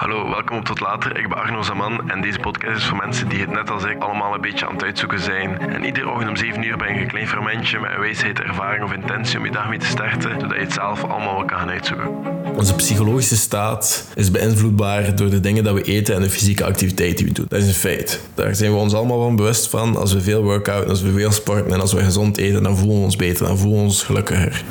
Hallo, welkom op Tot Later. Ik ben Arno Zaman en deze podcast is voor mensen die het net als ik allemaal een beetje aan het uitzoeken zijn. En iedere ochtend om 7 uur ben je een klein fermentje met een wijsheid, ervaring of intentie om je dag mee te starten, zodat je het zelf allemaal wel kan gaan uitzoeken. Onze psychologische staat is beïnvloedbaar door de dingen dat we eten en de fysieke activiteit die we doen. Dat is een feit. Daar zijn we ons allemaal van bewust van. Als we veel workouten, als we veel sporten en als we gezond eten, dan voelen we ons beter, dan voelen we ons gelukkiger.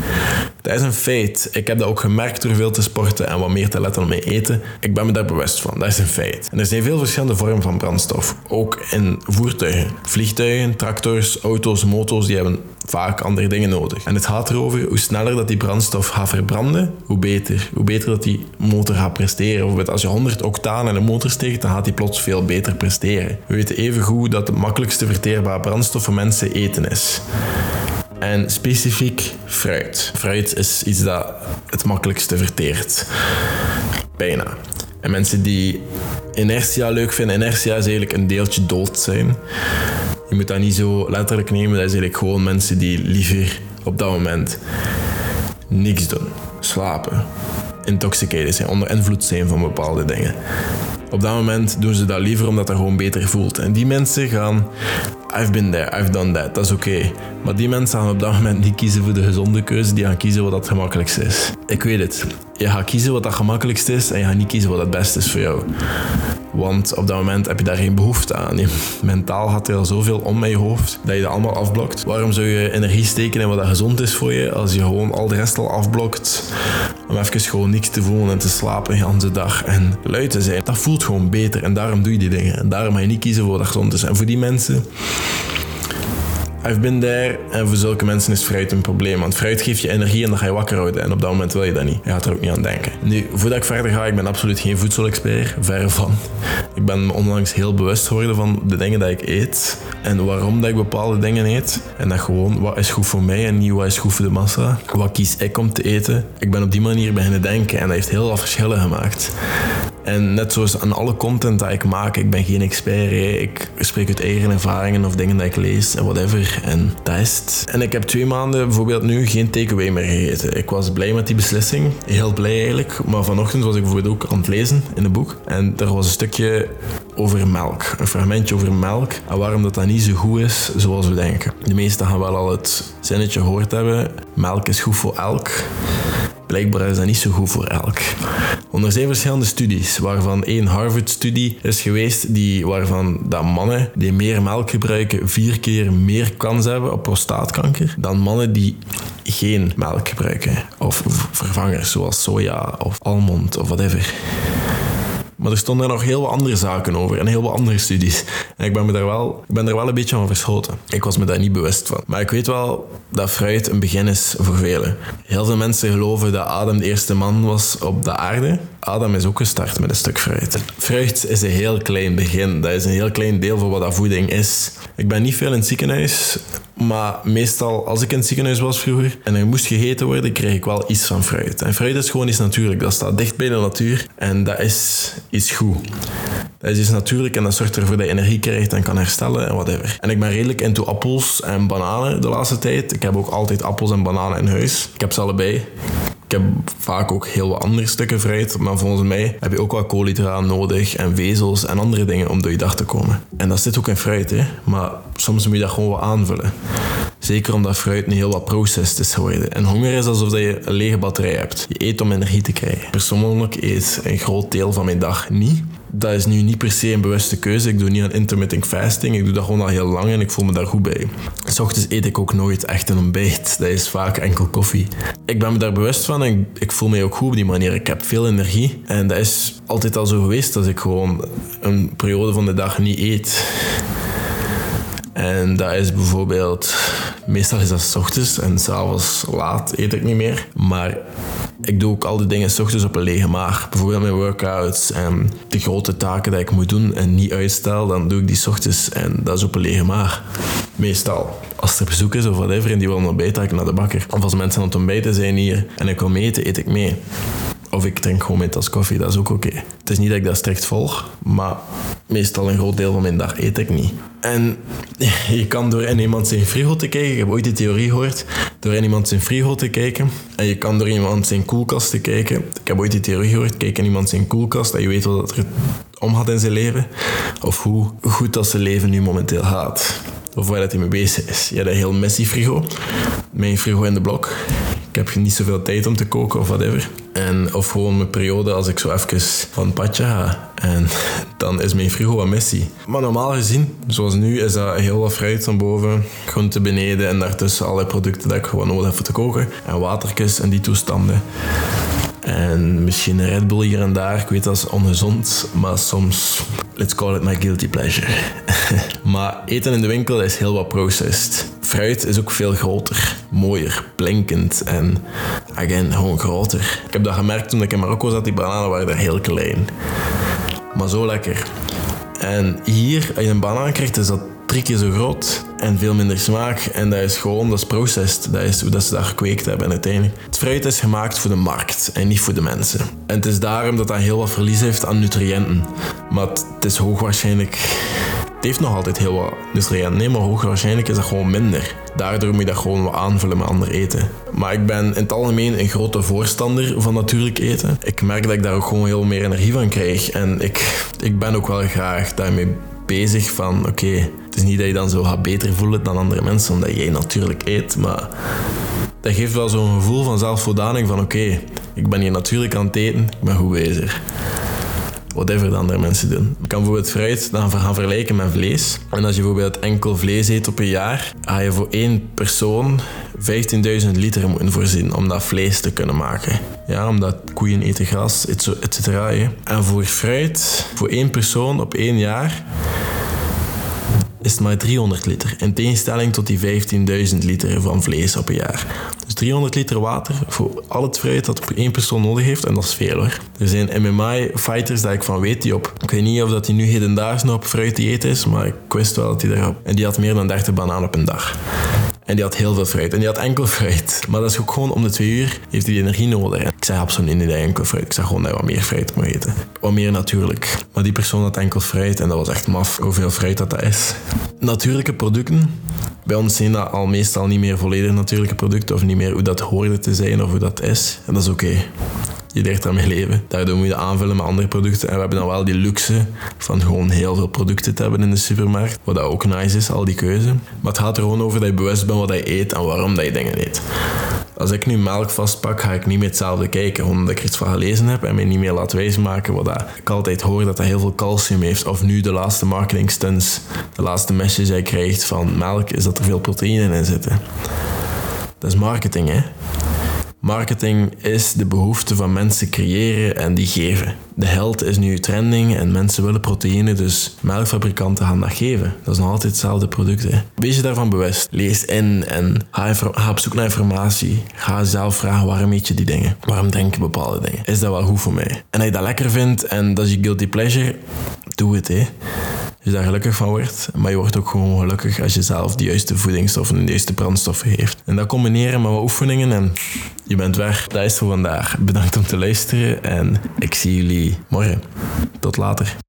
Dat is een feit. Ik heb dat ook gemerkt door veel te sporten en wat meer te letten op mijn eten. Ik ben me daar bewust van. Dat is een feit. En er zijn veel verschillende vormen van brandstof. Ook in voertuigen. Vliegtuigen, tractors, auto's, motors, die hebben vaak andere dingen nodig. En het gaat erover hoe sneller dat die brandstof gaat verbranden, hoe beter. Hoe beter dat die motor gaat presteren. Bijvoorbeeld als je 100 octaan in een motor steekt, dan gaat die plots veel beter presteren. We weten even goed dat de makkelijkste verteerbare brandstof voor mensen eten is. En specifiek fruit. Fruit is iets dat het makkelijkste verteert. Bijna. En mensen die inertia leuk vinden, inertia is eigenlijk een deeltje dood zijn. Je moet dat niet zo letterlijk nemen, dat is eigenlijk gewoon mensen die liever op dat moment niks doen. Slapen. Intoxicated zijn, onder invloed zijn van bepaalde dingen. Op dat moment doen ze dat liever omdat dat gewoon beter voelt. En die mensen gaan I've been there, I've done that, dat is oké. Maar die mensen gaan op dat moment niet kiezen voor de gezonde keuze, die gaan kiezen wat het gemakkelijkste is. Ik weet het. Je gaat kiezen wat het gemakkelijkste is en je gaat niet kiezen wat het beste is voor jou. Want op dat moment heb je daar geen behoefte aan. Je, mentaal gaat er al zoveel om met je hoofd dat je dat allemaal afblokt. Waarom zou je energie steken in wat dat gezond is voor je als je gewoon al de rest al afblokt om even gewoon niks te voelen en te slapen de hele dag en luid te zijn? Dat voelt gewoon beter en daarom doe je die dingen. En daarom ga je niet kiezen voor wat gezond is. En voor die mensen I've been there. En voor zulke mensen is fruit een probleem. Want fruit geeft je energie en dan ga je wakker houden. En op dat moment wil je dat niet. Je gaat er ook niet aan denken. Nu, voordat ik verder ga, ik ben absoluut geen voedselexpert. Verre van. Ik ben me onlangs heel bewust geworden van de dingen dat ik eet. En waarom dat ik bepaalde dingen eet. En dat gewoon, wat is goed voor mij en niet wat is goed voor de massa. Wat kies ik om te eten. Ik ben op die manier beginnen denken. En dat heeft heel veel verschillen gemaakt. En net zoals aan alle content dat ik maak, ik ben geen expert. Ik spreek uit eigen ervaringen of dingen dat ik lees en whatever. En het. En ik heb twee maanden bijvoorbeeld nu geen takeaway meer gegeten. Ik was blij met die beslissing. Heel blij eigenlijk. Maar vanochtend was ik bijvoorbeeld ook aan het lezen in een boek. En er was een stukje over melk. Een fragmentje over melk. En waarom dat, dat niet zo goed is zoals we denken. De meesten gaan wel al het zinnetje gehoord hebben. Melk is goed voor elk. Blijkbaar is dat niet zo goed voor elk. Er zijn verschillende studies, waarvan één Harvard-studie is geweest, die, waarvan dat mannen die meer melk gebruiken vier keer meer kans hebben op prostaatkanker dan mannen die geen melk gebruiken. Of vervangers zoals soja of almond of whatever. Maar er stonden nog heel wat andere zaken over en heel wat andere studies. En ik ben, me daar wel, ik ben er wel een beetje van verschoten. Ik was me daar niet bewust van. Maar ik weet wel dat fruit een begin is voor velen. Heel veel mensen geloven dat Adam de eerste man was op de aarde. Adam is ook gestart met een stuk fruit. Fruit is een heel klein begin. Dat is een heel klein deel van wat dat voeding is. Ik ben niet veel in het ziekenhuis, maar meestal als ik in het ziekenhuis was vroeger en er moest gegeten worden, kreeg ik wel iets van fruit. En fruit is gewoon iets natuurlijk. Dat staat dicht bij de natuur en dat is iets goed. Dat is iets natuurlijk en dat zorgt ervoor dat je energie krijgt en kan herstellen en whatever. En ik ben redelijk into appels en bananen de laatste tijd. Ik heb ook altijd appels en bananen in huis. Ik heb ze allebei. Heb vaak ook heel wat andere stukken fruit, maar volgens mij heb je ook wel koolhydraten nodig en vezels en andere dingen om door je dag te komen. En dat zit ook in fruit, hè? maar soms moet je dat gewoon wat aanvullen. Zeker omdat fruit niet heel wat processed is geworden. En honger is alsof je een lege batterij hebt. Je eet om energie te krijgen. Persoonlijk eet een groot deel van mijn dag niet dat is nu niet per se een bewuste keuze. Ik doe niet aan intermittent fasting. Ik doe dat gewoon al heel lang en ik voel me daar goed bij. S ochtends eet ik ook nooit echt een ontbijt. Dat is vaak enkel koffie. Ik ben me daar bewust van en ik voel me ook goed op die manier. Ik heb veel energie en dat is altijd al zo geweest dat ik gewoon een periode van de dag niet eet. En dat is bijvoorbeeld, meestal is dat s ochtends en s'avonds laat eet ik niet meer. Maar ik doe ook al die dingen s ochtends op een lege maag. Bijvoorbeeld mijn workouts en de grote taken die ik moet doen en niet uitstel, dan doe ik die s ochtends en dat is op een lege maag. Meestal. Als er bezoek is of whatever en die willen ontbijten, ga ik naar de bakker. Of als mensen aan het ontbijten zijn hier en ik wil eten, eet ik mee Of ik drink gewoon mijn tas koffie, dat is ook oké. Het is niet dat ik dat strikt volg, maar meestal een groot deel van mijn dag eet ik niet. En je kan door in iemand zijn frigo te kijken, ik heb ooit die theorie gehoord, door in iemand zijn frigo te kijken en je kan door iemand zijn koelkast te kijken. Ik heb ooit die theorie gehoord, kijk in iemand zijn koelkast en je weet wat er om had in zijn leven. Of hoe goed dat zijn leven nu momenteel gaat. Of waar dat hij mee bezig is. Ja, dat heel messy frigo. Mijn frigo in de blok. Ik heb niet zoveel tijd om te koken of whatever. En, of gewoon mijn periode als ik zo even van padje ga. En dan is mijn frigo wat messy. Maar normaal gezien, zoals nu, is dat heel wat fruit van boven, groente beneden en daartussen alle producten dat ik gewoon nodig heb te koken. En watertjes en die toestanden. En misschien een Red Bull hier en daar. Ik weet dat is ongezond, maar soms, let's call it my guilty pleasure. maar eten in de winkel is heel wat processed. Fruit is ook veel groter, mooier, blinkend en again, gewoon groter. Ik heb dat gemerkt toen ik in Marokko zat, die bananen waren heel klein. Maar zo lekker. En hier, als je een banaan krijgt, is dat drie keer zo groot en veel minder smaak. En dat is gewoon, dat is processed. Dat is hoe dat ze dat gekweekt hebben. En uiteindelijk, het fruit is gemaakt voor de markt en niet voor de mensen. En het is daarom dat dat heel wat verlies heeft aan nutriënten. Maar het is hoogwaarschijnlijk... Heeft nog altijd heel wat nutriënten, nee, maar hoogwaarschijnlijk is dat gewoon minder. Daardoor moet je dat gewoon wat aanvullen met ander eten. Maar ik ben in het algemeen een grote voorstander van natuurlijk eten. Ik merk dat ik daar ook gewoon heel meer energie van krijg. En ik, ik ben ook wel graag daarmee bezig van oké, het is niet dat je dan zo gaat beter voelen dan andere mensen omdat jij natuurlijk eet, maar dat geeft wel zo'n gevoel van zelfvoldaning van oké, ik ben hier natuurlijk aan het eten, ik ben goed bezig. Whatever de andere mensen doen. Je kan bijvoorbeeld fruit dan gaan vergelijken met vlees. En als je bijvoorbeeld enkel vlees eet op een jaar, ga je voor één persoon 15.000 liter moeten voorzien om dat vlees te kunnen maken. Ja, omdat koeien eten gras, et cetera. En voor fruit, voor één persoon op één jaar, is maar 300 liter. In tegenstelling tot die 15.000 liter van vlees op een jaar. Dus 300 liter water voor al het fruit dat één persoon nodig heeft. En dat is veel hoor. Er zijn MMA-fighters dat ik van weet die op... Ik weet niet of dat die nu hedendaags nog op fruit dieet is, maar ik wist wel dat hij daarop... En die had meer dan 30 bananen op een dag. En die had heel veel fruit. En die had enkel fruit. Maar dat is ook gewoon om de twee uur heeft hij die energie nodig. Ik zei absoluut niet dat enkel fruit. Ik zei gewoon dat je wat meer fruit moet eten. Wat meer natuurlijk. Maar die persoon had enkel fruit. En dat was echt maf hoeveel fruit dat, dat is. Natuurlijke producten. Bij ons zijn dat al meestal niet meer volledig natuurlijke producten. Of niet meer hoe dat hoorde te zijn of hoe dat is. En dat is oké je leert daarmee leven. Daardoor moet je aanvullen met andere producten. En we hebben dan wel die luxe van gewoon heel veel producten te hebben in de supermarkt. Wat ook nice is, al die keuze. Maar het gaat er gewoon over dat je bewust bent wat je eet en waarom dat je dingen eet. Als ik nu melk vastpak, ga ik niet meer hetzelfde kijken, omdat ik er iets van gelezen heb en me niet meer laat wijsmaken wat dat, ik altijd hoor dat dat heel veel calcium heeft. Of nu de laatste marketing stunts, de laatste message die je krijgt van melk, is dat er veel proteïnen in zitten. Dat is marketing, hè? Marketing is de behoefte van mensen creëren en die geven. De held is nu trending en mensen willen proteïne, dus melkfabrikanten gaan dat geven. Dat is nog altijd hetzelfde product. Wees je daarvan bewust. Lees in en ga, ga, op zoek naar informatie. Ga zelf vragen waarom eet je die dingen? Waarom drink je bepaalde dingen? Is dat wel goed voor mij? En als je dat lekker vindt en dat is je guilty pleasure, doe het. Hè je daar gelukkig van wordt. Maar je wordt ook gewoon gelukkig als je zelf de juiste voedingsstoffen en de juiste brandstoffen heeft. En dat combineren met wat oefeningen en je bent weg. Dat is voor vandaag. Bedankt om te luisteren en ik zie jullie morgen. Tot later.